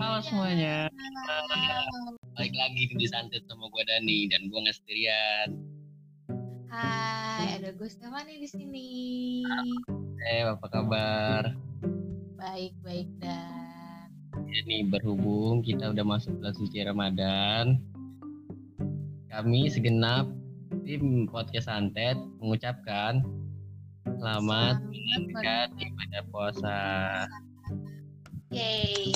Halo semuanya. Balik lagi di Santet sama gue Dani dan gue nggak sendirian. Hai, ada gue Stefani di sini. Eh, apa kabar? Baik, baik dan. Ini berhubung kita udah masuk bulan suci Ramadan, kami segenap tim podcast Santet mengucapkan selamat menjalankan ibadah puasa. Yeay.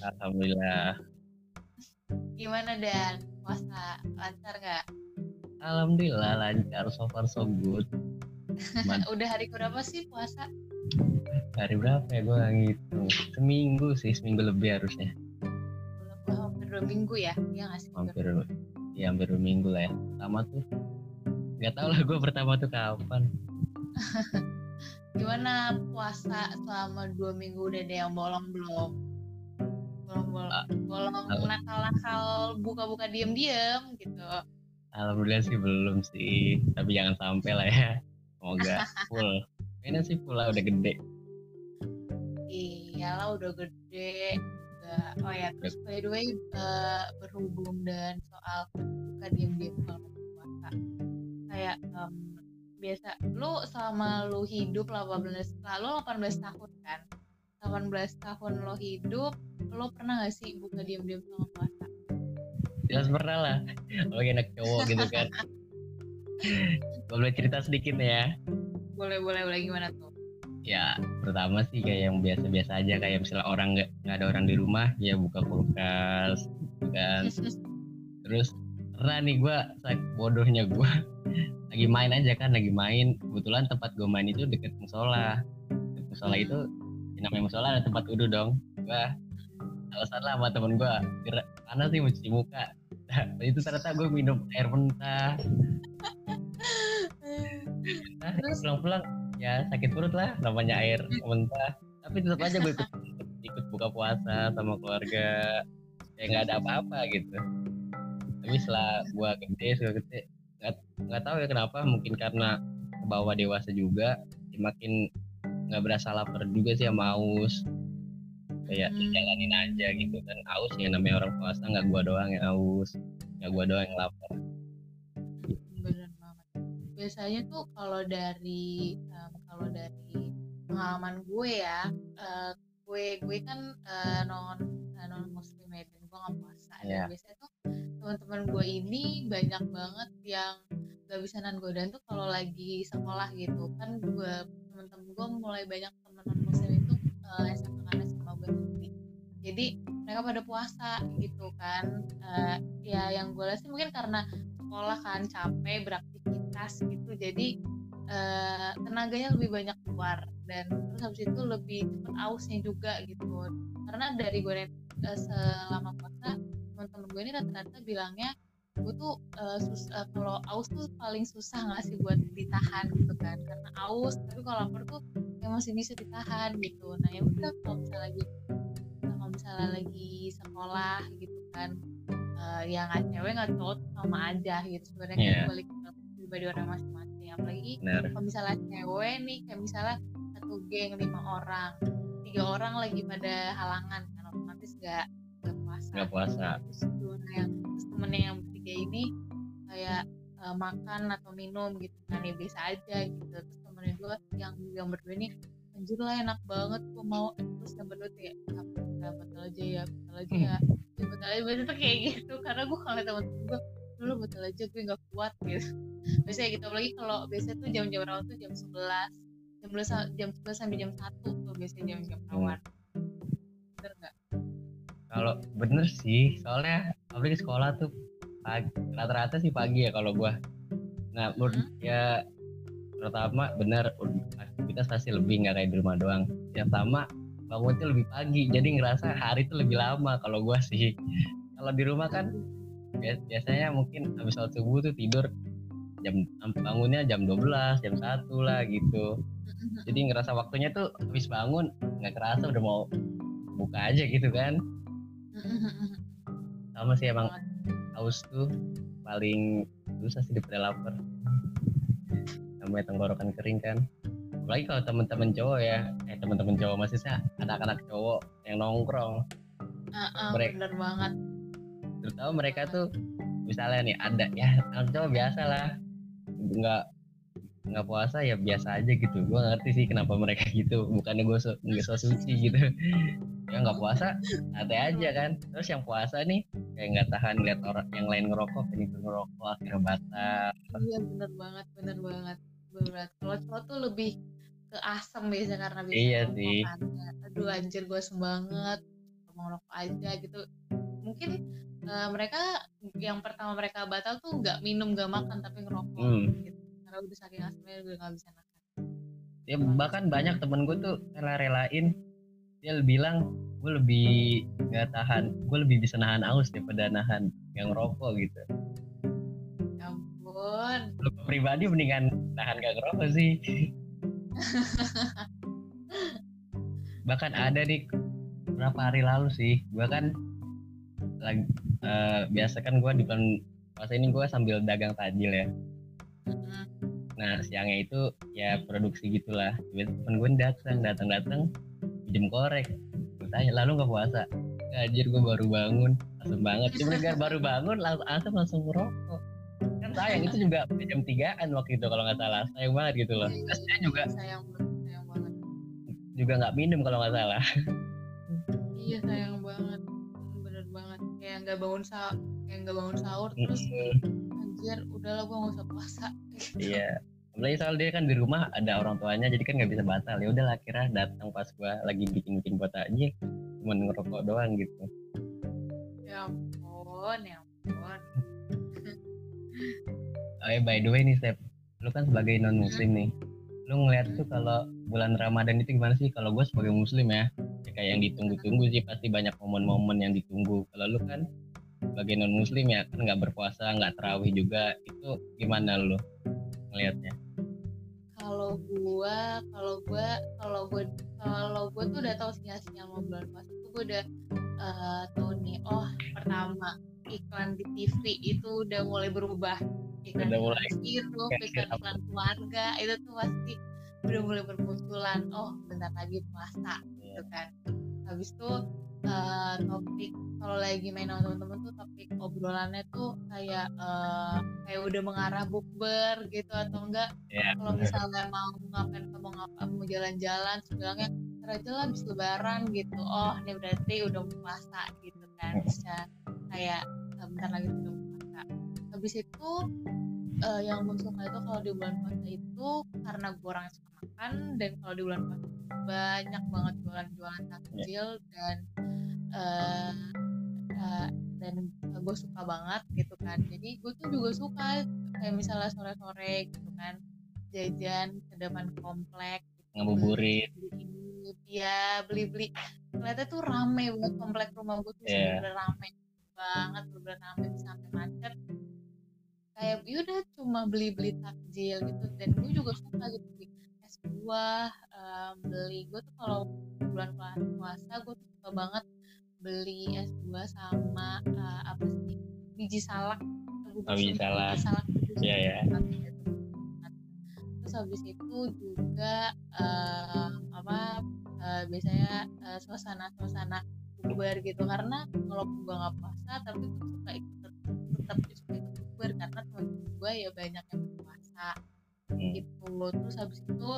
Alhamdulillah. Gimana dan puasa lancar nggak? Alhamdulillah lancar so far so good. Udah hari berapa sih puasa? hari berapa ya gue ngitung. Seminggu sih, seminggu lebih harusnya. Hampir dua minggu ya? Iya nggak sih? Hampir, ya hampir dua minggu lah ya. Pertama tuh, nggak tau lah gue pertama tuh kapan. Gimana puasa selama dua minggu udah ada yang bolong belum? Bolong bolong, Ah, bolong ah. nakal-nakal buka-buka diem-diem gitu. Alhamdulillah sih belum sih, tapi jangan sampai lah ya. Semoga full. Kayaknya sih full lah udah gede. Iyalah udah gede. Udah. Oh ya, terus by the way eh, berhubung dan soal buka diem-diem selama puasa. Kayak em, biasa lu selama lu hidup 18 lalu 18 tahun kan. 18 tahun lo hidup, lo pernah gak sih buka diem-diem selama puasa? Jelas pernah lah. Apalagi anak cowok gitu kan. Boleh cerita sedikit ya. Boleh, boleh, boleh gimana tuh? Ya pertama sih kayak yang biasa-biasa aja kayak misalnya orang nggak nggak ada orang di rumah ya buka kulkas gitu kan. Terus pernah nih gue bodohnya gue lagi main aja kan lagi main. Kebetulan tempat gue main itu deket musola. Deket musola itu ya namanya musola ada tempat wudhu dong. Gue alasan lah sama temen gue panas sih mau cuci muka. Nah, itu ternyata gue minum air mentah. Nah pulang-pulang ya sakit perut lah namanya air mentah. Tapi tetap aja gue ikut, ikut, ikut buka puasa sama keluarga. Ya nggak ada apa-apa gitu tapi setelah gue gede sudah gede nggak tahu ya kenapa mungkin karena ke bawah dewasa juga ya makin nggak berasa lapar juga sih sama aus. Kayak Hmm. jalanin aja gitu kan. Aus ya namanya orang puasa nggak gua doang yang aus. Nggak gua doang yang lapar. Bener banget. Biasanya tuh kalau dari em, kalau dari pengalaman gue ya eh, gue gue kan eh, non non muslim ya dan gue nggak puasa. Iya. dan biasanya tuh teman-teman gue ini banyak banget yang gak bisa nan godaan tuh kalau lagi sekolah gitu. Kan gue teman-teman gue mulai banyak teman non muslim itu eh, SMA kan SMA gue negeri jadi mereka pada puasa gitu kan. Eh, ya yang gue lihat sih mungkin karena sekolah kan capek beraktivitas gitu. Jadi eh, tenaganya lebih banyak keluar. Dan terus habis itu lebih cepat ausnya juga gitu. Karena dari gue eh, selama puasa teman-teman gue ini rata-rata bilangnya gue tuh sus- eh, kalau aus tuh paling susah nggak sih buat ditahan gitu kan. Karena aus tapi kalau lapar tuh ya masih bisa ditahan gitu. Nah ya udah kalau misalnya lagi kalau misalnya lagi sekolah gitu kan eh, yang nggak cewek nggak cowok sama aja gitu. Sebenarnya Iya. kan balik ke pribadi orang masing-masing. Apalagi kalau misalnya cewek nih kayak misalnya satu geng lima orang tiga orang lagi pada halangan kan otomatis nggak puasa nggak puasa. terus gimana yang terus temennya yang bertiga ini kayak eh, makan atau minum gitu kan ya biasa aja gitu. Terus temennya gue yang yang berdua ini anjir lah enak banget gue mau. Terus yang berdua tuh kayak "Ah, batal aja ya batal aja ya. Ya batal aja biasanya tuh kayak gitu. Karena gue kalau temen-temen gue dulu batal aja gue nggak kuat gitu. Biasanya gitu apalagi kalau biasanya tuh jam-jam rawat tuh jam 11 jam 11 jam 11 sampai jam 1 tuh biasanya jam-jam rawat. Bener nggak kalau bener sih soalnya apalagi sekolah tuh pagi, rata-rata sih pagi ya kalau gua. Nah menurut Hmm. ya pertama bener aktivitas pasti lebih nggak kayak di rumah doang. Yang pertama bangunnya lebih pagi jadi ngerasa hari itu lebih lama kalau gua sih. Kalau di rumah kan bias- biasanya mungkin habis sholat subuh tuh tidur jam bangunnya jam 12 jam 1 lah gitu. Jadi ngerasa waktunya tuh habis bangun nggak kerasa udah mau buka aja gitu kan sama sih emang haus tuh paling susah sih daripada lapar. Namanya tenggorokan kering kan. Apalagi kalau teman-teman cowok ya eh teman-teman cowok maksudnya anak-anak cowok yang nongkrong. Uh, uh, Mereka- bener banget. Terutama mereka tuh misalnya nih ada ya anak cowok biasa lah. Nggak nggak puasa ya biasa aja gitu. Gue ngerti sih kenapa mereka gitu. Bukannya gue so, nggak so suci gitu ya nggak puasa santai aja kan. Terus yang puasa nih kayak nggak tahan lihat orang yang lain ngerokok itu ngerokok akhirnya batal. Iya bener banget bener banget. Banget kalau cowok tuh lebih ke asam biasanya karena biasa Iya sih. kan. Aduh anjir gue banget. Mau ngerokok aja gitu. Mungkin eh, mereka yang pertama mereka batal tuh nggak minum nggak makan tapi ngerokok Hmm. gitu. Karena udah saking asamnya udah nggak bisa makan. Ya bahkan banyak temen gue tuh rela-relain dia bilang gue lebih nggak tahan gue lebih bisa nahan aus daripada nahan yang ngerokok gitu. Ya ampun. Lu pribadi mendingan nahan gak ngerokok sih. Bahkan ada nih berapa hari lalu sih gue kan lagi eh, biasa kan gue di bulan puasa ini gue sambil dagang tajil ya. Nah siangnya itu ya produksi gitulah. Temen gue datang datang datang pinjem korek gue tanya lalu nggak puasa? Anjir gue baru bangun. Asem banget. Cuma gara baru bangun langsung asem langsung ngerokok. Kan sayang itu juga jam tigaan waktu itu kalau nggak salah. Sayang banget gitu loh. Iya, terus dia juga sayang banget sayang banget. juga nggak minum kalau nggak salah. Iya sayang banget. Bener banget. Kayak nggak bangun sahur kayak nggak bangun sahur terus anjir udahlah gue nggak usah puasa. Gitu. iya apalagi soal dia kan di rumah ada orang tuanya jadi kan nggak bisa batal. Ya udah akhirnya datang pas gua lagi bikin bikin buat aja cuma ngerokok doang gitu. Ya ampun ya ampun. Oh ya by the way nih Step. Lu kan sebagai non muslim nih. Lu ngeliat tuh kalau bulan Ramadan itu gimana sih? Kalau gue sebagai muslim ya ya kayak yang ditunggu-tunggu sih pasti banyak momen-momen yang ditunggu. Kalau lu kan sebagai non muslim ya kan nggak berpuasa nggak terawih juga itu gimana lu ngelihatnya kalau gua kalau gua kalau gua kalau gua tuh udah tahu sinyal-sinyal mau bulan puasa tuh gua udah eh, tahu nih oh pertama iklan di TV itu udah mulai berubah. Iklan Udah mulai kayak iklan iklan keluarga itu tuh pasti udah mulai bermunculan. Oh bentar lagi puasa gitu kan. Habis itu eh, topik kalau lagi main sama temen-temen tuh topik obrolannya tuh kayak eh, kayak udah mengarah bukber gitu atau enggak. Ya kalau misalnya mau ngapain mau ngapa mau jalan-jalan ntar aja lah habis lebaran gitu. Oh ini berarti udah puasa gitu kan. Bisa kayak eh, bentar lagi udah puasa. Habis itu eh, yang gue suka itu kalau di bulan puasa itu karena gue orang yang suka makan dan kalau di bulan puasa banyak banget jualan-jualan takjil dan eh eh, dan gue suka banget gitu kan. Jadi gue tuh juga suka kayak misalnya sore-sore gitu kan jajan ke depan komplek gitu. ngabuburit ya beli-beli. Ternyata tuh rame banget komplek rumah gue tuh Iya. bener rame banget bener rame sampai macet kayak yaudah cuma beli-beli takjil gitu. Dan gue juga suka gitu buah em, beli gue tuh kalau bulan pua- puasa gue tuh suka banget beli es buah sama eh, apa sih biji salak Oh, biji salak. Iya, iya. banget gitu. terus habis itu juga em, apa eh, biasanya eh, suasana-suasana bukber gitu karena walaupun gue nggak puasa tapi gue suka ikut tetap suka ikut bukber karena teman-teman gue ya banyak yang puasa Hmm. gitu. Terus habis itu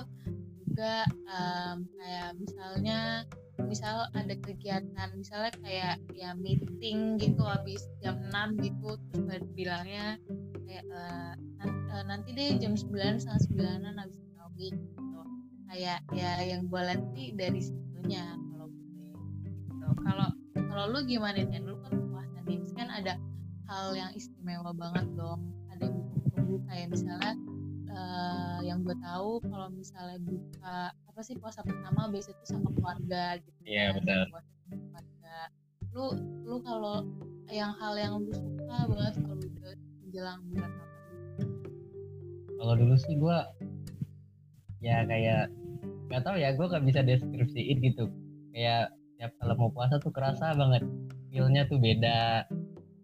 juga em, kayak misalnya misal ada kegiatan misalnya kayak ya meeting gitu habis jam 6 gitu terus bilangnya kayak eh, nan- eh, nanti deh jam 9 setengah sembilanan habis tarawih gitu. Kayak ya yang gue sih dari situnya kalau gue gitu. Kalau kalau lu gimana nih? Lu kan puasa nih kan ada hal yang istimewa banget dong ada yang tunggu kayak misalnya eh, yang gue tahu kalau misalnya buka apa sih puasa pertama biasanya tuh sama keluarga gitu Iya, kan, betul. puasa sama keluarga. Lu lu kalau yang hal yang lu suka banget kalau udah menjelang bulan Ramadan? Kalau dulu sih gue ya kayak nggak tahu ya gue gak bisa deskripsiin gitu. Kayak tiap kalau mau puasa tuh kerasa banget feelnya tuh beda.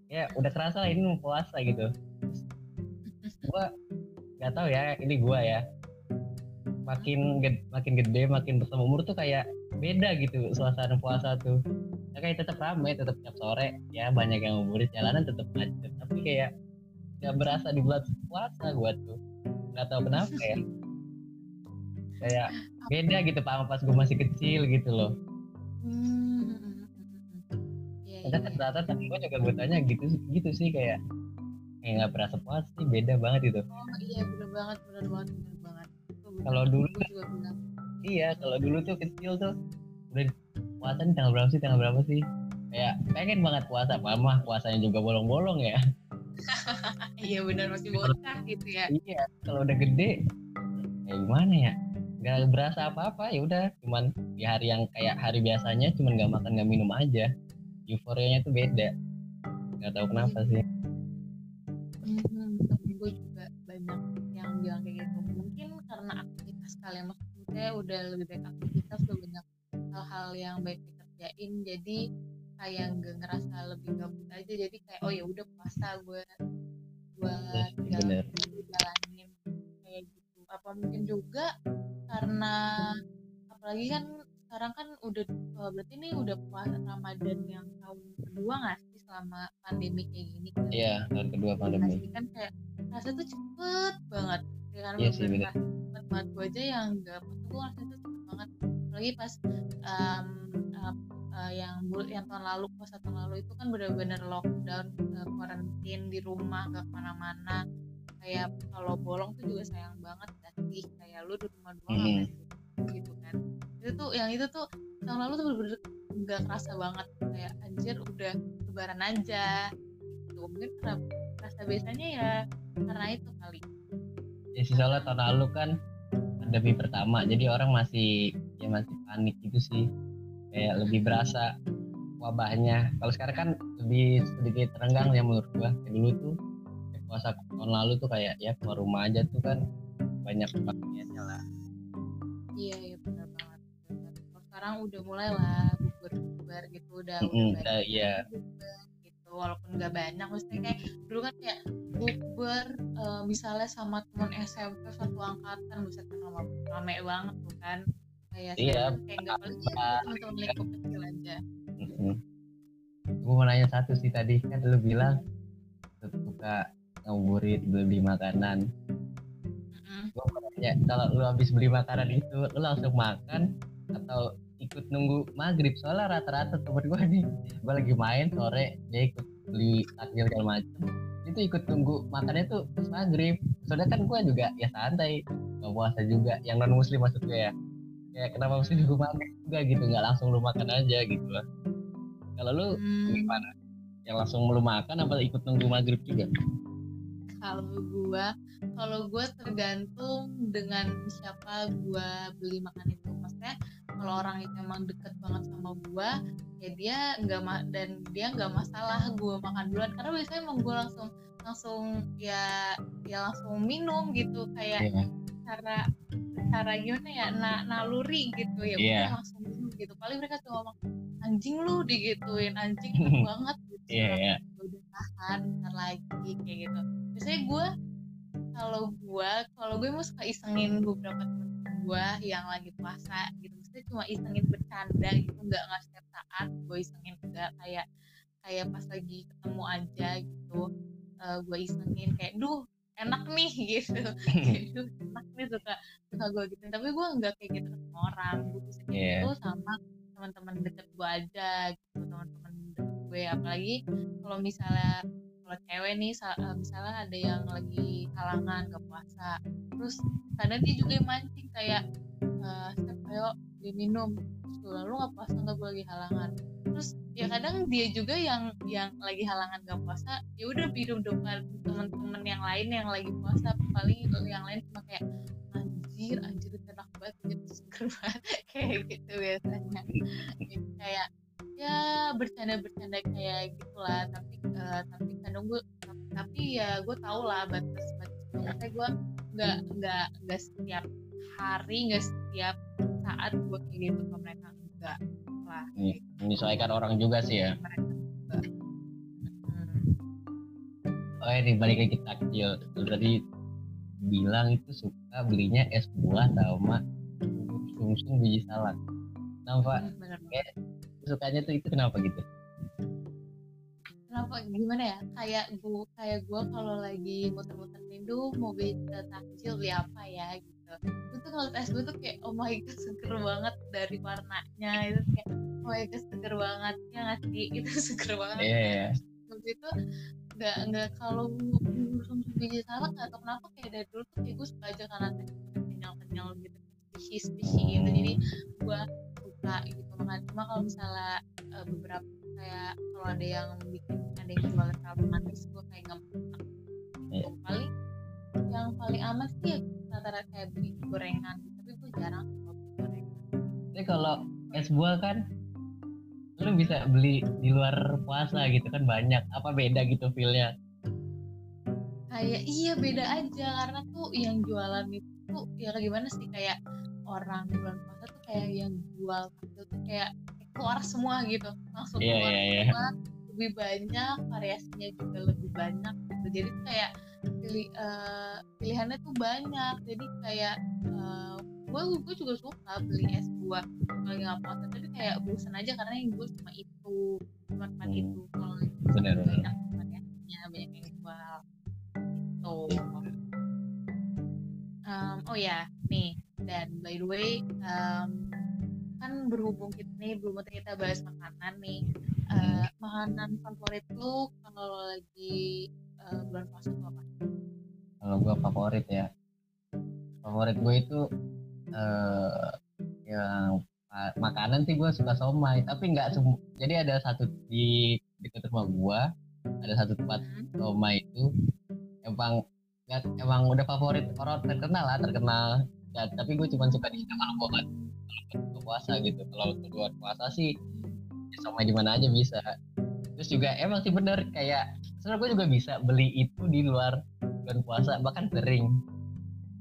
Ya udah kerasa lah ini mau puasa gitu. Gue nggak tahu ya ini gue ya. Makin gede, makin gede makin bertambah umur tuh kayak beda gitu suasana puasa tuh. Ya kayak tetap ramai tetap tiap sore. Ya banyak yang ngabuburit jalanan tetap macet tapi kayak nggak berasa di bulan puasa gua tuh. Nggak tahu kenapa ya. Kayak beda gitu pak pas gua masih kecil gitu loh. Hmm. Iya, Kadang iya. ternyata temen gue juga gue tanya gitu gitu sih kayak kayak nggak berasa puasa sih beda banget itu Oh iya bener banget, bener banget, bener banget. Kalau dulu juga iya kalau dulu tuh kecil tuh udah puasa nih tanggal berapa sih tanggal berapa sih? Kayak pengen banget puasa mama puasanya juga bolong-bolong ya. Iya bener masih bocah gitu ya. iya kalau udah gede kayak gimana ya? Nggak berasa apa-apa ya udah. Cuman di hari yang kayak hari biasanya cuman nggak makan nggak minum aja. Euforianya tuh beda. Nggak tahu kenapa sih maksudnya udah lebih baik aktivitas udah banyak hal-hal yang baik dikerjain jadi kayak nggak ngerasa lebih gabut aja. Jadi kayak oh ya udah puasa gue gue Iya, tinggal jalanin kayak gitu. Apa mungkin juga karena apalagi kan sekarang kan udah eh, berarti ini udah puasa Ramadan yang tahun kedua nggak sih selama pandemi kayak gini? Kan iya tahun kedua pandemi. Pasti kan kayak rasa tuh cepet banget ya kan? Iya sih, banget gue aja yang gak puasa tuh rasa tuh cepet banget. Apalagi pas em, ap- eh, yang yang tahun lalu puasa tahun lalu itu kan bener-bener lockdown quarantine di rumah gak ke mana-mana. Kayak kalau bolong tuh juga sayang banget sih? Kayak lu di rumah doang Mhm. ngapain gitu, kan. Itu tuh yang itu tuh tahun lalu tuh bener-bener nggak kerasa banget. Kayak anjir udah lebaran aja gitu. Mungkin karena rasa biasanya ya karena itu kali. Ya sih soalnya tahun lalu kan pandemi pertama. Jadi orang masih ya masih panik gitu sih. Kayak lebih berasa wabahnya. Kalau sekarang kan lebih sedikit renggang ya menurut gua. Kayak dulu tuh ya puasa tahun lalu tuh kayak ya keluar rumah aja tuh kan banyak pakaiannya lah. Iya iya benar banget. Kalau sekarang udah mulai lah bubur bubur gitu udah Mm-mm, udah udah, iya. Walaupun nggak banyak maksudnya kayak dulu kan kayak bukber eh, misalnya sama teman SMP satu angkatan bisa kan rame, rame banget tuh kan. Kayak Iya. kayak nggak paling ya Ah, teman-teman lingkup kecil aja. Gue mau nanya satu sih tadi kan lu bilang lu suka ngabuburit beli makanan. Mm-mm. gue mau nanya kalau lu habis beli makanan itu lu langsung makan atau ikut nunggu maghrib. Soalnya rata-rata temen gue nih gue lagi main sore dia ikut beli takjil segala macem. Itu ikut nunggu makannya tuh pas maghrib. Soalnya kan gue juga ya santai nggak puasa juga. Yang non muslim maksud gue ya. Kayak kenapa mesti nunggu maghrib juga gitu? Nggak langsung lu makan aja gitu loh. Kalau lu Hmm. gimana? Yang langsung lu makan apa ikut nunggu maghrib juga? Kalau gua kalau gua tergantung dengan siapa gua beli makan itu kalau orang itu emang deket banget sama gua ya dia nggak ma dan dia nggak masalah gua makan duluan. Karena biasanya emang gua langsung langsung ya ya langsung minum gitu. Kayak Iya. cara cara gimana ya na, naluri gitu. Ya Iya. udah langsung minum gitu. Paling mereka cuma ngomong anjing lu digituin. Anjing banget. Gitu. Iya iya. Gua udah tahan ntar lagi kayak gitu. Biasanya gue kalau gue kalau gue mau suka isengin beberapa temen gue yang lagi puasa gitu maksudnya cuma isengin bercanda gitu nggak setiap saat gue isengin enggak kayak kayak pas lagi ketemu aja gitu gue isengin kayak duh enak nih gitu. Duh enak nih suka suka gue gitu. Tapi gue nggak kayak gitu ke semua orang gue bisa kayak Iya. gitu sama teman-teman deket gue aja gitu teman-teman deket gue. Apalagi kalau misalnya kalau cewek nih eh, misalnya ada yang lagi halangan gak puasa terus kadang dia juga yang mancing kayak eh Steph ayo diminum terus gue bilang, lu gak puasa nggak gue lagi halangan. Terus ya kadang dia juga yang yang lagi halangan gak puasa ya udah minum depan temen-temen yang lain yang lagi puasa. Paling yang lain cuma kayak anjir anjir enak banget anjir seger banget. Kayak gitu biasanya. Jadi kayak ya bercanda-bercanda kayak gitulah. Tapi eh, tapi kadang gue tapi ya gue tau lah batas batas gue nggak nggak nggak setiap hari nggak setiap saat gue kayak gitu ke mereka enggak lah. Nih, menyesuaikan orang juga sih ya. Mereka Hmm. oh ini balik lagi takjil tadi bilang itu suka belinya es buah sama sumsum biji salad. Kenapa Hmm, banget. Sukanya tuh itu kenapa gitu? Kenapa? Gimana ya? Kayak gua kayak gua kalau lagi muter-muter Indo mau beli takjil beli apa ya? gitu itu kalau es tuh kayak oh my god seger banget dari warnanya. Itu kayak oh my god seger banget. Ya nggak sih? Itu seger banget. Iya yeah, yeah. waktu itu nggak nggak kalau konsumsi biji salak nggak tau kenapa kayak dari dulu tuh kayak gue suka aja karena kenyal-kenyal gitu. Spesies-spesies gitu. Jadi gue suka gitu. Makanya cuma kalau misalnya uh, beberapa kayak kalau ada yang bikin ada yang jual terlalu manis gue kayak nggak yeah. paling yang paling aman sih ya rata-rata kayak beli gorengan tapi gue jarang beli gorengan. Tapi kalau es buah kan lu bisa beli di luar puasa gitu kan banyak. Apa beda gitu feelnya? Kayak iya beda aja karena tuh yang jualan itu tuh ya gimana sih kayak orang bulan puasa tuh kayak yang jual itu tuh kayak keluar semua gitu. Langsung yeah, keluar yeah, yeah. semua lebih banyak variasinya juga lebih banyak gitu. Jadi kayak pilih uh, pilihannya tuh banyak. Jadi kayak uh, gue gue juga suka beli es buah kalau nggak puasa. Tapi kayak bosan aja karena yang gue cuma itu cuma cuma hmm. itu kalau banyak variasinya banyak yang jual. Itu um, oh ya nih. Dan by the way um, kan berhubung kita nih belum kita bahas makanan nih. Uh, makanan favorit lu kalau lagi uh, bulan puasa tuh apa? Kalau gue favorit ya, favorit gue itu uh, yang makanan sih gue suka somai, tapi nggak semua. Jadi ada satu di dekat rumah gue, ada satu tempat hmm. somai itu emang nggak emang udah favorit orang terkenal lah terkenal. Ya, tapi gue cuma suka di sana kalau kalau puasa gitu kalau untuk luar puasa sih ya sama di mana aja bisa terus juga emang sih bener kayak sebenarnya gue juga bisa beli itu di luar bulan puasa bahkan sering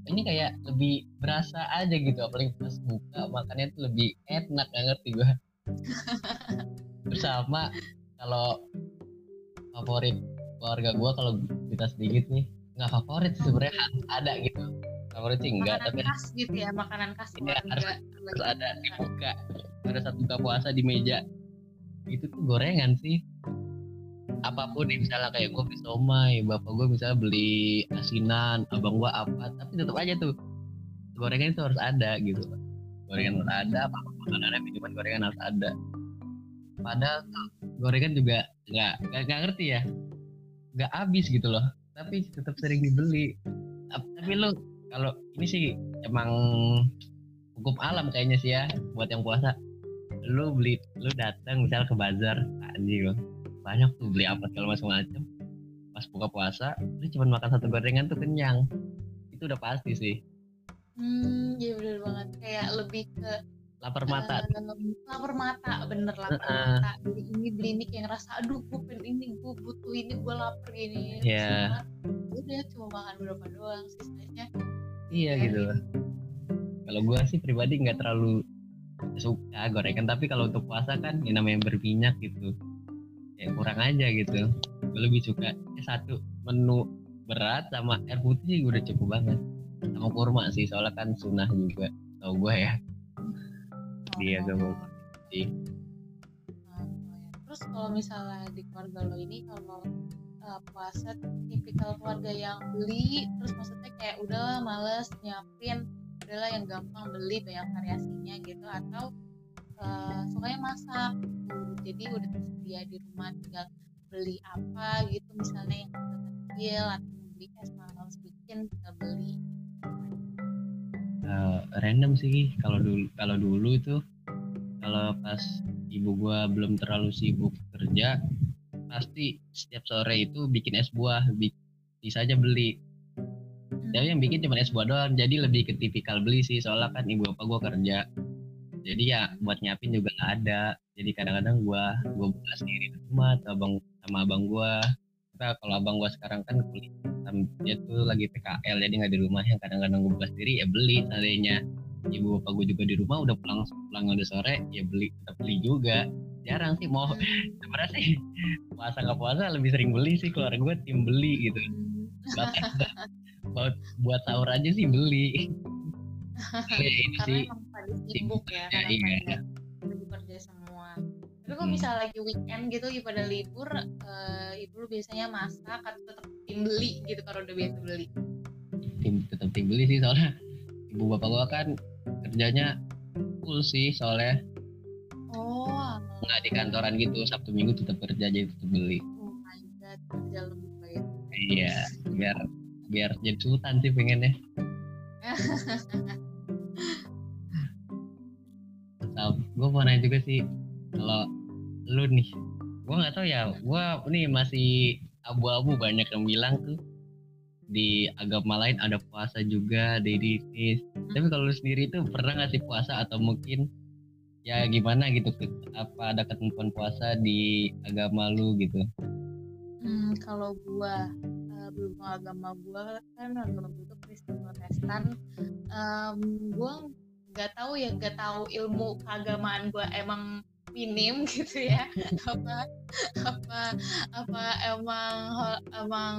ini kayak lebih berasa aja gitu apalagi pas buka makannya tuh lebih enak gak ngerti gue bersama kalau favorit keluarga gue kalau kita sedikit nih nggak favorit sebenarnya ada gitu. Favorit sih enggak makanan tapi khas gitu ya makanan khas ya, harus, harus ada dibuka. Ada satu buka puasa di meja. Itu tuh gorengan sih apa pun nih misalnya kayak gue beli somai bapak gue misalnya beli asinan abang gue apa tapi tetap aja tuh gorengan itu harus ada gitu. Gorengan harus ada apa makanannya minuman gorengan harus ada. Padahal tuh gorengan juga nggak nggak ngerti ya. Nggak habis gitu loh tapi tetap sering dibeli. Tapi lo kalau ini sih emang hukum alam kayaknya sih ya buat yang puasa. Lu beli lu datang misal ke bazar anjing banyak tuh beli apa segala macam macam pas buka puasa lu cuma makan satu gorengan tuh kenyang. Itu udah pasti sih. Hmm iya bener banget. Kayak lebih ke lapar mata. Uh, lapar mata bener lapar uh, mata. Beli ini beli ini kayak ngerasa aduh gue pengen ini gue butuh ini gue lapar ini. Ya yeah. udah cuma makan berapa doang sisanya iya gitu. kalau gue sih pribadi nggak terlalu suka gorengan tapi kalau untuk puasa kan yang namanya berminyak gitu ya kurang aja gitu. Gue lebih suka ya satu menu berat sama air putih sih udah cukup banget. Sama kurma sih soalnya kan sunnah juga tau gue ya. Dia gak mau sih. Terus kalau misalnya di keluarga lo ini kalau uh, puasa tipikal keluarga yang beli terus maksudnya kayak udah males nyiapin. Udahlah yang gampang beli banyak variasinya gitu. Atau uh, sukanya masak jadi udah tersedia di rumah tinggal beli apa gitu misalnya yang kecil atau beli es males bikin tinggal beli. Uh, random sih kalau dulu kalau dulu itu kalau pas ibu gua belum terlalu sibuk kerja pasti setiap sore itu bikin es buah bisa aja beli. Tapi yang bikin cuma es buah doang jadi lebih ke tipikal beli sih soalnya kan ibu apa gue kerja. Jadi ya buat nyiapin juga gak ada jadi kadang-kadang gue gue buka sendiri di rumah atau abang sama abang gue kita kalau abang gue sekarang kan kuliah dia tuh lagi PKL jadi nggak di rumah. Yang kadang-kadang gue buka sendiri ya beli seandainya. Ibu bapak gue juga di rumah udah pulang pulang udah sore ya beli tetap beli juga. Jarang sih mau sebenarnya sih puasa nggak puasa lebih sering beli sih. Keluarga gue tim beli gitu. Bahkan buat buat sahur aja sih beli. Ini sih sibuk ya, ya iya. Tapi kalau hmm. misalnya lagi weekend gitu lagi pada libur uh, ibu lu biasanya masak atau tetap tim beli gitu kalau udah biasa beli? Tim tetap tim beli sih soalnya ibu bapak gua kan kerjanya full sih soalnya oh. nggak di kantoran gitu sabtu minggu tetap kerja jadi tetap beli. Oh my god kerja lebih baik. Iya biar biar jadi sultan sih pengennya. Gue mau nanya juga sih kalau lu nih gue nggak tahu ya gue nih masih abu-abu banyak yang bilang tuh di agama lain ada puasa juga di tapi kalau lu sendiri tuh pernah nggak sih puasa atau mungkin ya gimana gitu apa ada ketentuan puasa di agama lu gitu? Hmm, kalau gua uh, belum agama gua kan agama gua itu Kristen Protestan. Um, gua nggak tahu ya nggak tahu ilmu keagamaan gua emang minim gitu ya. Apa apa apa emang emang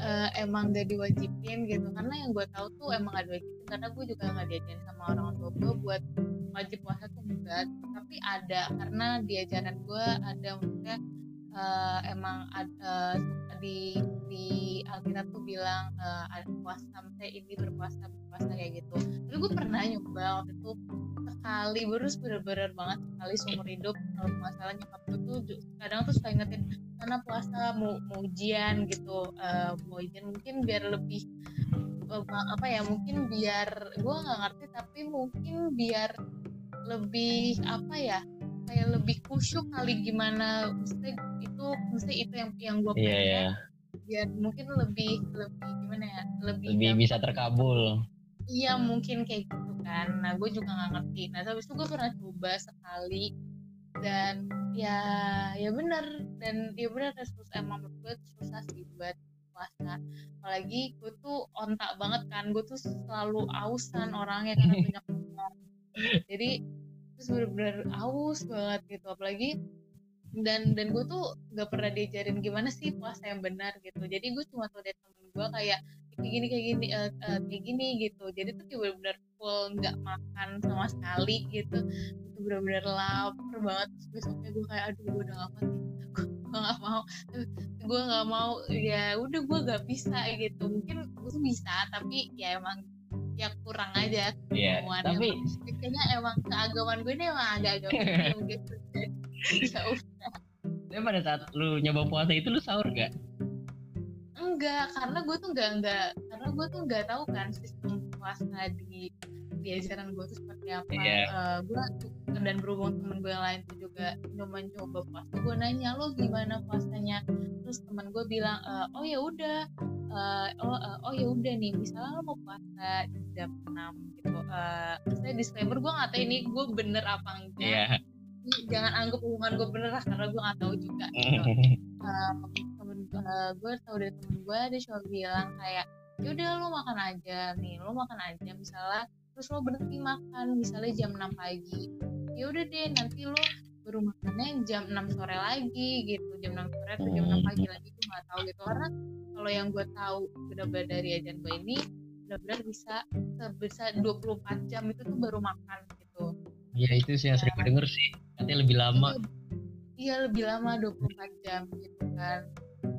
uh, emang gak diwajibin gitu. Karena yang gue tahu tuh emang gak diwajibin. Karena gue juga nggak diajarin sama orang tua gue buat wajib puasa tuh enggak. Tapi ada karena di ajaran gue ada maksudnya uh, emang ada uh, di di Alkitab tuh bilang uh, puasa sampai ini berpuasa berpuasa kayak gitu. Tapi gue pernah nyoba waktu itu sekali baru bener-bener banget sekali seumur hidup. Kalau masalah nyokap gue tuh kadang tuh suka ingetin karena puasa mau, mau ujian gitu. Uh, mau ujian mungkin biar lebih apa ya mungkin biar gue nggak ngerti tapi mungkin biar lebih apa ya kayak lebih khusyuk kali gimana mesti itu mesti itu yang yang gue pengen yeah, yeah. biar mungkin lebih lebih gimana ya lebih lebih bisa terkabul. Iya mungkin kayak gitu kan. Nah gue juga nggak ngerti. Nah habis itu gue pernah coba sekali. Dan ya ya benar dan ya benar terus emang gue susah sih buat puasa. Apalagi gue tuh ontak banget kan. Gue tuh selalu ausan orangnya karena banyak jadi terus bener-bener aus banget gitu. Apalagi dan dan gue tuh gak pernah diajarin gimana sih puasa yang benar gitu. Jadi gue cuma tau dari temen gue kayak kayak gini kayak gini uh, uh, kayak gini gitu. Jadi tuh kayak bener-bener full nggak makan sama sekali gitu. Itu bener-bener lapar banget. Terus besoknya gue kayak aduh gue udah gak kuat gue gak mau. Gue gak mau. Ya udah gue gak bisa gitu. Mungkin gue tuh bisa tapi ya emang ya kurang aja yeah, tapi kayaknya emang keagamaan gue ini emang agak-agak gitu tapi pada saat lu nyoba puasa itu lu sahur gak? Enggak, karena gue tuh enggak enggak karena gue tuh enggak tahu kan sistem puasa di di ajaran gue tuh seperti apa. Yeah. Iya. Uh, gue dan berhubung temen gue yang lain tuh juga cuma coba puasa. Gue nanya lo gimana puasanya, terus teman gue bilang e, oh ya udah uh, oh uh, oh ya udah nih misalnya lo mau puasa jam enam gitu uh, saya disclaimer gue nggak tahu ini gue bener apa enggak yeah. Jangan anggap hubungan gue bener lah karena gue nggak tahu juga. Gitu. uh, temen uh, gue tahu dari temen gue dia cuma bilang kayak yaudah lo makan aja nih lo makan aja misalnya terus lo berhenti makan misalnya jam 6 pagi. Ya udah deh nanti lo baru makannya jam 6 sore lagi gitu. Jam 6 sore atau jam 6 pagi lagi gue nggak tahu gitu. Karena kalau yang gue tahu benar-benar dari ajan gue ini benar-benar bisa sebesar 24 jam itu tuh baru makan gitu. Iya itu sih yang ya. sering gue denger sih katanya lebih lama. Iya lebih lama 24 jam gitu kan.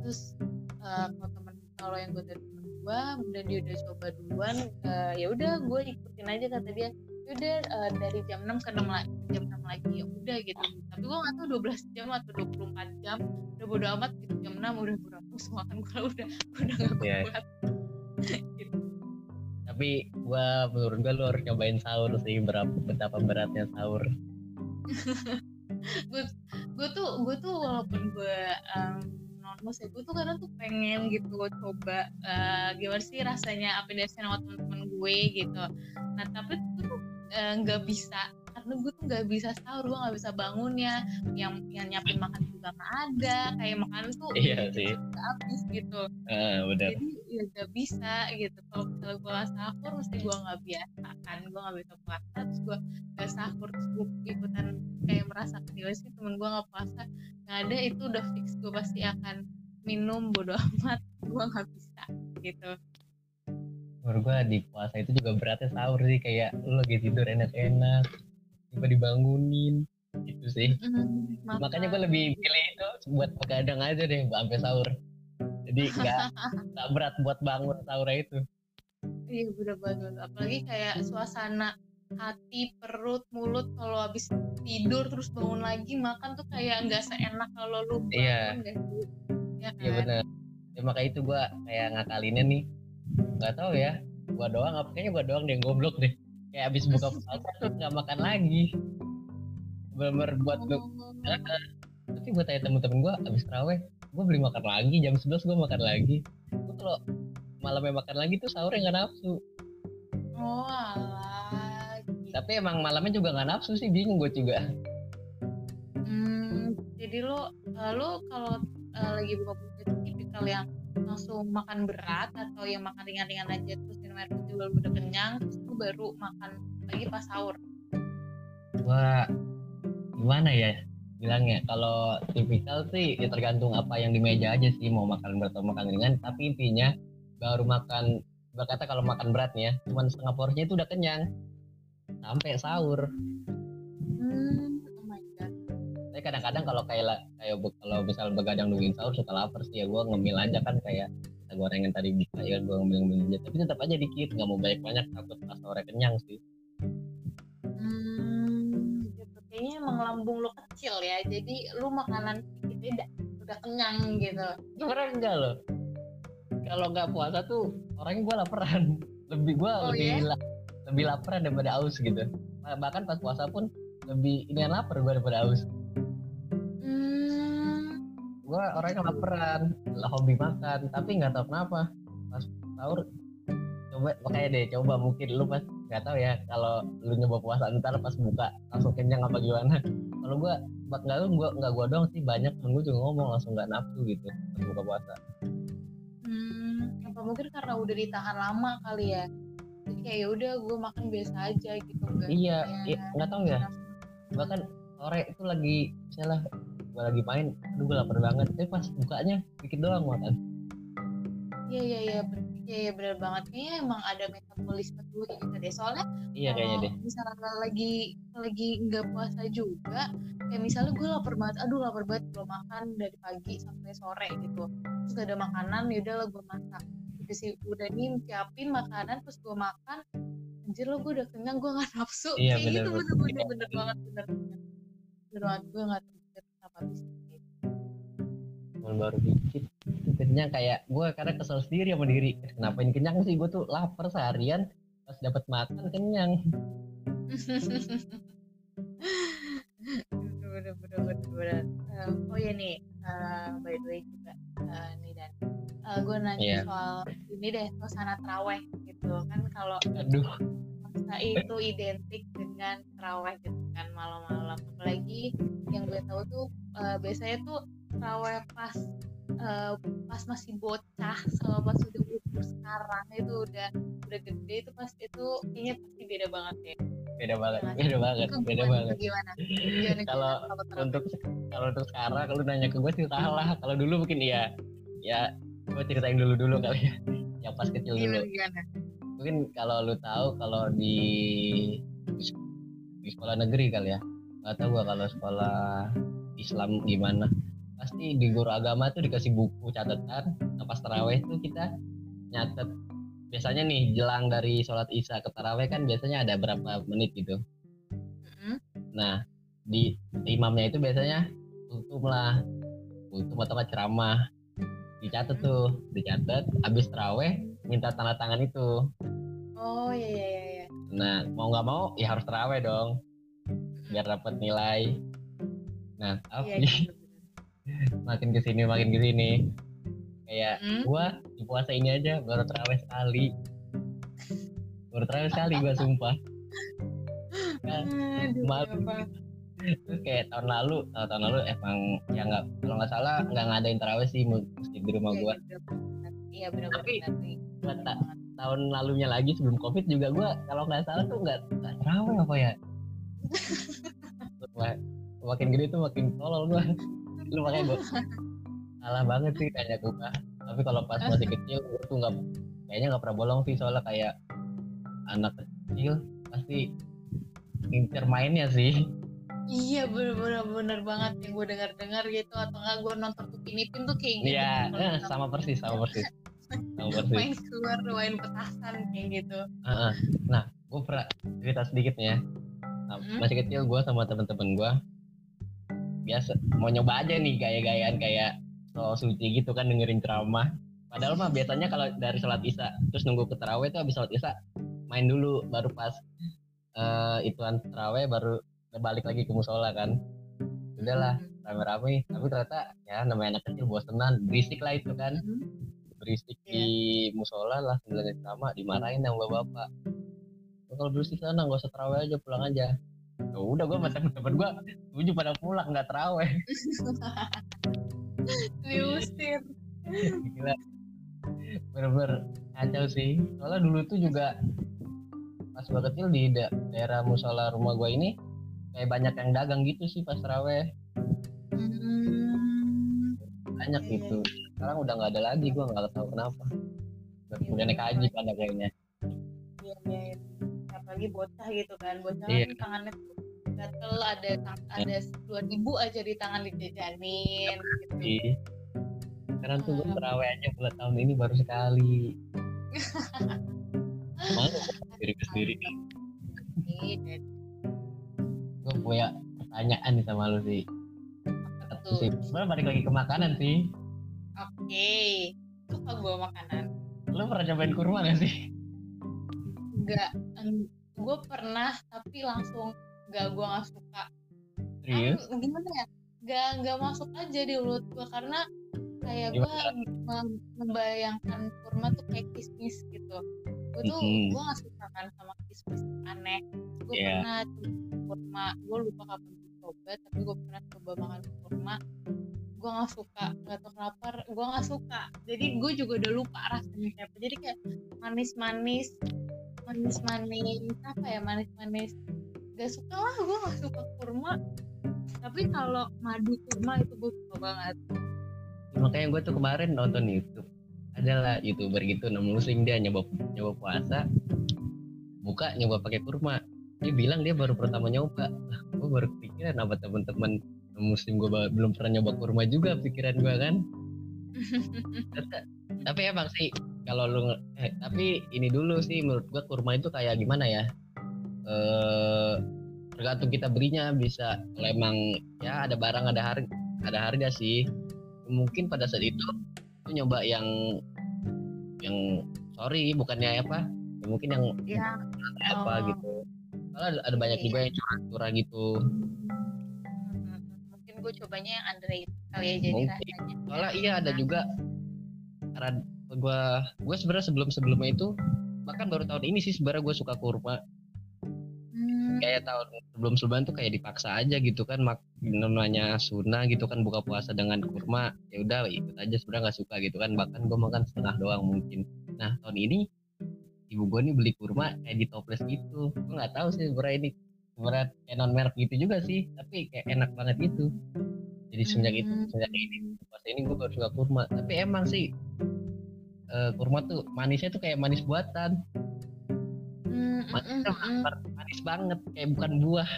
Terus uh, kalau temen kalau yang gue dari temen gue dan dia udah coba duluan uh, ya udah gue ikutin aja kata dia. Udah uh, dari jam 6 ke 6 lagi jam 6 lagi ya udah gitu. Tapi gue gak tau 12 jam atau 24 jam. Udah bodo amat gitu jam 6 udah udah semua kan gue udah udah gak kuat. Yeah. gitu. tapi gue menurut gue lu harus nyobain sahur sih berapa betapa beratnya sahur gue gue tuh gue tuh walaupun gue um, non muslim gue tuh kadang tuh pengen gitu gue coba uh, gimana sih rasanya apa sama teman-teman gue gitu. Nah tapi tuh Eh, nggak uh, bisa karena gue tuh nggak bisa sahur gue nggak bisa bangun ya yang yang nyiapin makan juga nggak ada kayak makan tuh iya sih. habis gitu. Uh, jadi ya nggak bisa gitu. Kalau misalnya gue sahur mesti gue nggak biasa kan. Gue nggak bisa puasa terus gue nggak sahur terus gue ikutan kayak merasa kecil sih temen gue nggak puasa. Nggak ada itu udah fix. Gue pasti akan minum bodo amat. Gue nggak bisa gitu. Menurut gue di puasa itu juga beratnya sahur sih kayak lu lagi tidur enak-enak tiba dibangunin gitu sih. Mm, makanya gue lebih pilih itu buat begadang aja deh sampai sahur jadi nggak berat buat bangun sahur itu Iya bener banget. Apalagi kayak suasana hati, perut, mulut kalau habis tidur terus bangun lagi makan tuh kayak nggak seenak kalau lu bangun Iya. sih? Ya kan? iya bener ya makanya itu gue kayak ngakalinnya nih nggak tahu ya gue doang apa kayaknya gue doang deh yang goblok deh kayak abis buka puasa tuh nggak makan lagi bener buat Oh. tapi gue tanya temen-temen gue abis terawih gue beli makan lagi jam 11 gue makan lagi gue kalau malamnya makan lagi tuh sahurnya nggak nafsu Oh alah. gitu. tapi emang malamnya juga nggak nafsu sih bingung gue juga Hmm, jadi lo, eh, lo kalau eh, lagi buka puasa itu tipikal yang langsung makan berat atau yang makan ringan-ringan aja terus minum air putih baru udah kenyang terus lo baru makan lagi pas sahur. Wah, gimana ya bilangnya? Kalau tipikal sih ya tergantung apa yang di meja aja sih mau makan berat atau makan ringan. Tapi intinya baru makan berkata kalau makan berat nih ya, cuma setengah porsinya itu udah kenyang sampai sahur. Hmm, oh my god. Tapi kadang-kadang kalau kayak kayak kalau misal begadang nungguin sahur suka lapar sih ya gue ngemil aja kan kayak kita gorengan tadi buka ya gue ngemil ngemil aja. Tapi tetap aja dikit, nggak mau banyak banyak takut pas sore kenyang sih. Hmm. Kayaknya emang lambung lo kecil ya, jadi lu makanan sedikit udah udah kenyang gitu. Sebenarnya enggak loh. Kalau nggak puasa tuh orangnya gue laparan. Lebih gue Oh, lebih iya? la- lebih laparan daripada aus gitu. Bah- Bahkan pas puasa pun lebih ini lapar gue daripada aus. Hmm, Gue orangnya laparan, lah hobi makan. Tapi nggak tahu kenapa pas sahur coba makanya deh coba mungkin lu pas nggak tahu ya kalau lu nyoba puasa ntar pas buka langsung kenyang apa gimana? Kalau gue nggak lu gua nggak gue doang sih banyak temen gue juga ngomong langsung nggak nafsu gitu pas buka puasa. Hmm, apa mungkin karena udah ditahan lama kali ya. Jadi kayak ya udah gue makan biasa aja gitu enggak. iya iya, nggak tahu ya. bahkan sore itu lagi misalnya gue lagi main aduh gue lapar banget. Tapi pas bukanya dikit doang makan. Iya iya iya iya iya benar banget. Kayaknya emang ada metabolisme tubuh kita deh. Soalnya iya kayaknya deh kalau misalnya lagi lagi nggak puasa juga kayak misalnya gue lapar banget aduh lapar banget belum makan dari pagi sampai sore gitu terus gak ada makanan yaudah lah gue masak udah sih udah nih siapin makanan terus gue makan anjir lo gue udah kenyang gue nggak nafsu Iya, kayak gitu bener, bener bener. bener bener banget bener bener bener banget gue nggak terpikir kenapa bisa gitu. baru dikit kenyang kayak gue kadang kesel sendiri sama diri. Kenapa ini kenyang sih? Gue tuh lapar seharian pas dapat makan kenyang. Bener bener bener bener. Eh, oh ya nih eh, by the way juga eh, nih dan. Gue nanya Iya. soal ini deh suasana teraweh gitu. Kan kalau aduh. Puasa itu identik dengan teraweh gitu kan malam-malam. Apalagi yang gue tahu tuh eh, biasanya tuh teraweh pas eh, pas masih bocah sama pas udah umur sekarang itu udah udah gede itu pas itu kayaknya pasti beda banget ya. Beda banget Gimana? beda banget beda banget. Gimana? Gimana, Kalau untuk kalau untuk sekarang kalau nanya ke gue sih salah. Kalau dulu mungkin iya ya gue ceritain dulu dulu kali ya. Yang pas kecil dulu. gimana? Mungkin kalau lu tahu kalau di di sekolah negeri kali ya. Nggak tahu gua kalau sekolah Islam gimana pasti di guru agama tuh dikasih buku catatan nah pas taraweh tuh kita nyatet. Biasanya nih jelang dari sholat isya ke taraweh kan biasanya ada berapa menit gitu. Mm-mm. nah di imamnya itu biasanya tutup lah tutup atau ceramah. Dicatat tuh dicatat habis taraweh minta tanda tangan itu. Oh iya iya iya iya. Nah, mau nggak mau ya harus terawih dong biar dapat nilai. Nah, iya tapi gitu, makin ke sini makin ke sini kayak Mm. gua di puasa ini aja baru terawih sekali. Baru terawih sekali gua sumpah. Nah, Aduh, apa? terus kayak tahun lalu, tahun, tahun lalu emang ya nggak kalau nggak salah nggak ngadain terawih sih masjid di rumah Iya, gua. iya, Tapi, benar buat Bener. Tahun lalunya lagi sebelum covid juga gua kalau nggak salah tuh nggak nggak terawih apa ya? Wah, makin gede tuh makin tolol gua. Lu makanya gua salah banget sih kayak gua. Tapi kalau pas masih kecil gua tuh nggak kayaknya nggak pernah bolong sih soalnya kayak anak kecil pasti ngincer mainnya sih. iya bener-bener bener banget yang gue dengar-dengar gitu atau enggak gue nonton tuh pinipin tuh kayak gitu Iya, eh, sama persis, sama persis. Sama persis. main keluar main petasan kayak gitu. Nah, gue pernah cerita sedikit ya. Nah, Hmm. Masih kecil gue sama temen-temen gue biasa mau nyoba aja nih gaya-gayaan kayak so suci gitu kan dengerin ceramah. Padahal mah biasanya kalau dari sholat isya terus nunggu ke terawih tuh habis sholat isya main dulu baru pas eh ituan terawih baru balik lagi ke musola kan. Udahlah rame-rame tapi ternyata ya namanya anak kecil bosenan berisik lah itu kan Hmm. berisik Iya. di musola lah sembilan sama dimarahin sama bapak "Lu kalau berisik sana nggak usah terawih aja pulang aja udah gue sama temen-temen gue tujuh pada pulang nggak terawih. Diusir. Gila. Bener-bener kacau sih. Soalnya dulu tuh juga pas gue kecil di da- daerah musola rumah gue ini kayak banyak yang dagang gitu sih pas terawih. Hmm. banyak gitu. Sekarang udah nggak ada lagi gue nggak tahu kenapa. Udah, naik haji pada kayaknya. Apalagi bocah gitu kan. Bocah Iya. kan tangannya gatel ada ada dua ribu aja di tangan dijajanin gitu. Iya. sekarang tuh gue terawih aja bulan tahun ini baru sekali. Malu diri sendiri Iya, gue punya pertanyaan nih sama lu sih Satu sih. Sebenarnya balik lagi ke makanan sih? Oke, suka gue makanan. lu pernah cobain kurma gak sih? Enggak, gue pernah tapi langsung enggak gue nggak suka. serius Kan, gimana ya? Enggak enggak masuk aja di mulut gue karena kayak gue mem- membayangkan kurma tuh kayak kismis gitu. Gue tuh Mhm. gue nggak suka kan sama kismis aneh. Gue Iya. pernah kurma, gue lupa kapan coba, tapi gue pernah coba makan kurma. Gue nggak suka, nggak tahu kenapa. Gue nggak suka. Jadi gue juga udah lupa rasanya kayak apa. Jadi kayak manis-manis, manis-manis apa ya manis-manis. Gak suka lah, gue nggak suka kurma. Tapi kalau madu kurma itu gue suka banget. makanya gue tuh kemarin nonton YouTube adalah youtuber gitu non muslim dia nyoba nyoba puasa buka nyoba pakai kurma dia bilang dia baru pertama nyoba lah gue baru kepikiran apa teman-teman muslim gue belum pernah nyoba kurma juga pikiran gue kan tapi emang sih kalau lu eh, tapi ini dulu sih menurut gue kurma itu kayak gimana ya? Eh tergantung kita belinya bisa kalau emang ya ada barang ada harga ada harga sih. Mungkin pada saat itu lu nyoba yang yang sorry bukannya apa? Ya mungkin yang ya apa Oh. gitu. Soalnya ada, ada banyak Iya. juga yang curah-curah gitu. Hmm, mungkin gue cobanya yang underrated kali ya jadi Mungkin. rasanya. Soalnya iya ada juga gua gue sebenarnya sebelum sebelumnya itu bahkan baru tahun ini sih sebenarnya gue suka kurma. Hmm, kayak tahun sebelum sebelumnya tuh kayak dipaksa aja gitu kan mak namanya sunnah gitu kan buka puasa dengan kurma ya udah ikut aja sebenarnya nggak suka gitu kan bahkan gue makan setengah doang mungkin. Nah tahun ini ibu gue nih beli kurma kayak di toples gitu. Gue nggak tahu sih sebenarnya ini sebenarnya kayak non merek gitu juga sih tapi kayak enak banget gitu. Jadi semenjak itu Hmm. semenjak ini puasa ini gue baru suka kurma. Tapi emang sih eh, kurma tuh manisnya tuh kayak manis buatan manisnya hmm, hmm. manis banget kayak bukan buah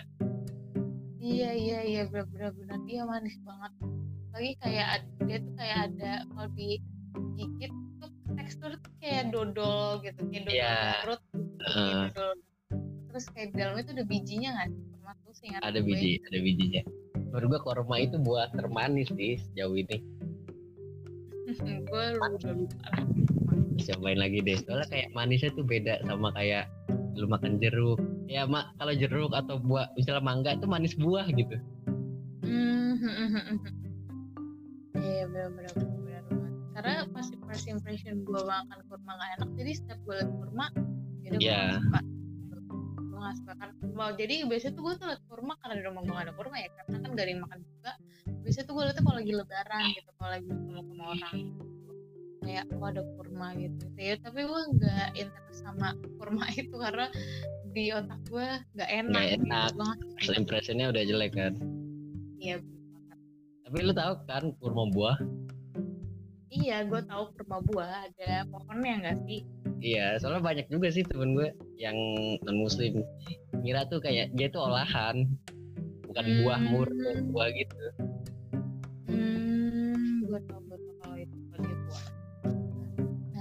Iya iya iya benar-benar benar dia manis banget. Lagi kayak dia tuh kayak ada kalau digigit tuh tekstur tuh kayak dodol gitu, kayak dodol Iya. garut, gitu, kayak Heeh. dodol. Terus kayak di dalamnya tuh ada bijinya sih? Kurma tuh seingat ada gue. biji ada bijinya menurut gua kurma itu buah termanis sih sejauh ini gue udah lupa. Cobain lagi deh soalnya kayak manisnya tuh beda sama kayak lu makan jeruk ya mak kalau jeruk atau buah misalnya mangga itu manis buah gitu Hmm. Iya benar-benar benar. Karena masih first impression gue makan kurma gak enak, jadi setiap gue liat kurma, jadi gue Iya. gak suka. Gue gak suka kan. Mau jadi biasanya tuh gue tuh liat kurma karena di rumah gue gak ada kurma ya, karena kan gak ada yang makan juga. Biasanya tuh gue liatnya kalau lagi lebaran gitu, kalau lagi ketemu sama orang kayak oh ada kurma gitu. Ya tapi gue nggak interest sama kurma itu karena di otak gue nggak enak. Nggak gitu. enak. First impressionnya udah jelek kan Iya tapi lu tahu kan kurma buah Iya, gue tahu kurma buah ada pohonnya nggak sih? iya soalnya banyak juga sih temen gue yang non muslim ngira tuh kayak dia tuh olahan bukan buah murni Hmm. buah gitu Hmm, gue tau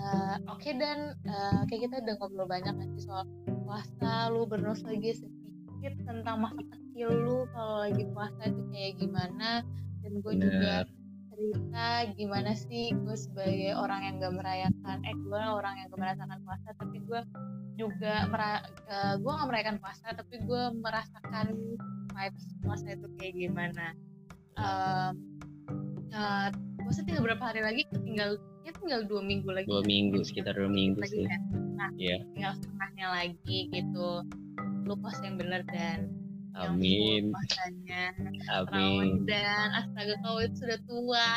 Nah, oke dan eh, kayak kita udah ngobrol banyak nanti soal puasa, lu bernostalgia sedikit tentang masa kecil lu kalau lagi puasa itu kayak gimana? Dan gue juga cerita gimana sih gue sebagai orang yang gak merayakan eh gue orang yang gak merasakan puasa tapi gue juga mera eh, gue gak merayakan puasa tapi gue merasakan vibes puasa itu kayak gimana. Em, eh, puasa tinggal berapa hari lagi? Tinggal ya tinggal dua minggu lagi. Dua minggu sekitar dua minggu lagi sih. kan? Nah Iya. tinggal setengahnya lagi gitu. Lu puasa yang bener dan amin. puasanya. Amin. Dan astaga kau itu sudah tua.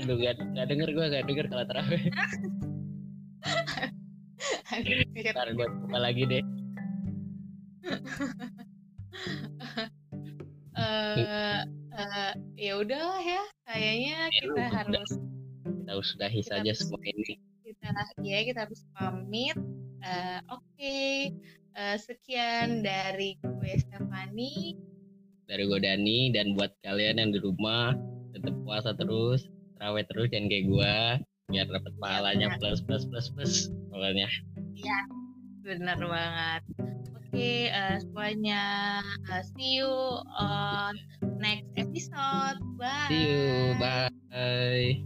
Aduh gak, gak denger gue gak denger kalau terawih. Ntar gue coba lagi deh. Eh, eh, ya udahlah ya kayaknya Ya, kita udah. harus kita sudahi Kita saja harus- semua ini. kita ya kita harus pamit. Eh, oke. Eh, sekian dari gue Stefani. Dari gue Dani. Dan buat kalian yang di rumah tetap puasa terus terawih terus dan kayak gue. Biar dapat pahalanya benar. plus plus plus plus pokoknya. Benar banget. Oke eh, semuanya eh, see you on next episode. Bye see you. Bye